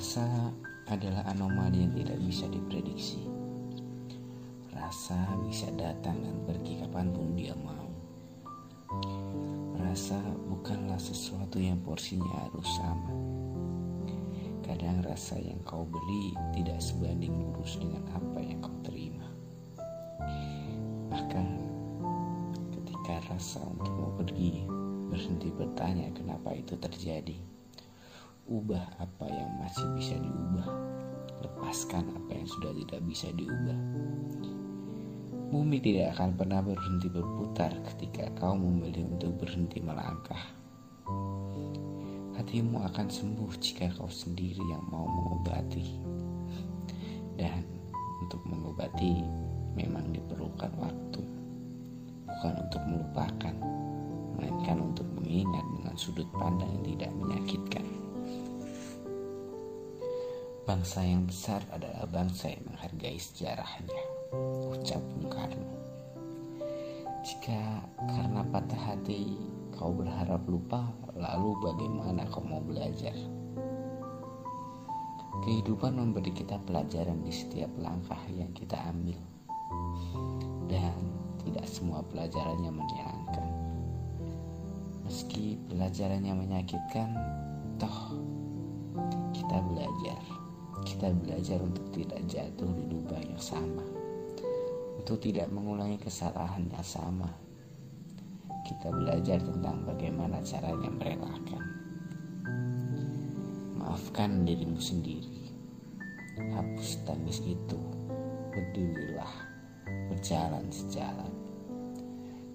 Rasa adalah anomali yang tidak bisa diprediksi. Rasa bisa datang dan pergi kapan pun dia mau. Rasa bukanlah sesuatu yang porsinya harus sama. Kadang rasa yang kau beli tidak sebanding lurus dengan apa yang kau terima. Bahkan ketika rasa untuk mau pergi berhenti bertanya kenapa itu terjadi ubah apa yang masih bisa diubah, lepaskan apa yang sudah tidak bisa diubah. Bumi tidak akan pernah berhenti berputar ketika kau memilih untuk berhenti melangkah. Hatimu akan sembuh jika kau sendiri yang mau mengobati. Dan untuk mengobati memang diperlukan waktu. Bukan untuk melupakan, melainkan untuk mengingat dengan sudut pandang yang tidak menyakitkan. Bangsa yang besar adalah bangsa yang menghargai sejarahnya, ucap Bung Karno. Jika karena patah hati kau berharap lupa, lalu bagaimana kau mau belajar? Kehidupan memberi kita pelajaran di setiap langkah yang kita ambil. Dan tidak semua pelajarannya menyenangkan. Meski pelajarannya menyakitkan, toh kita belajar. Kita belajar untuk tidak jatuh di lubang yang sama, untuk tidak mengulangi kesalahan yang sama. Kita belajar tentang bagaimana caranya merelakan. Maafkan dirimu sendiri. Hapus tangis itu. Berdirilah, berjalan sejalan.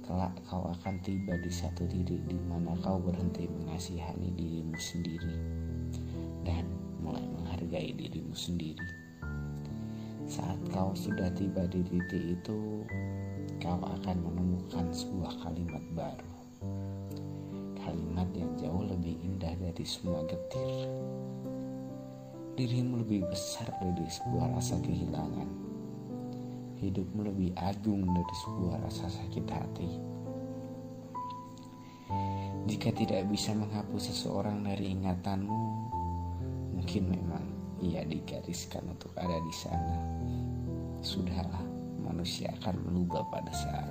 Kelak kau akan tiba di satu titik di mana kau berhenti mengasihani dirimu sendiri dan mulai menghargai dirimu sendiri. Saat kau sudah tiba di titik itu, kau akan menemukan sebuah kalimat baru. Kalimat yang jauh lebih indah dari semua getir. Dirimu lebih besar dari sebuah rasa kehilangan. Hidupmu lebih agung dari sebuah rasa sakit hati. Jika tidak bisa menghapus seseorang dari ingatanmu, mungkin memang ia digariskan untuk ada di sana. Sudahlah, manusia akan melubah pada saat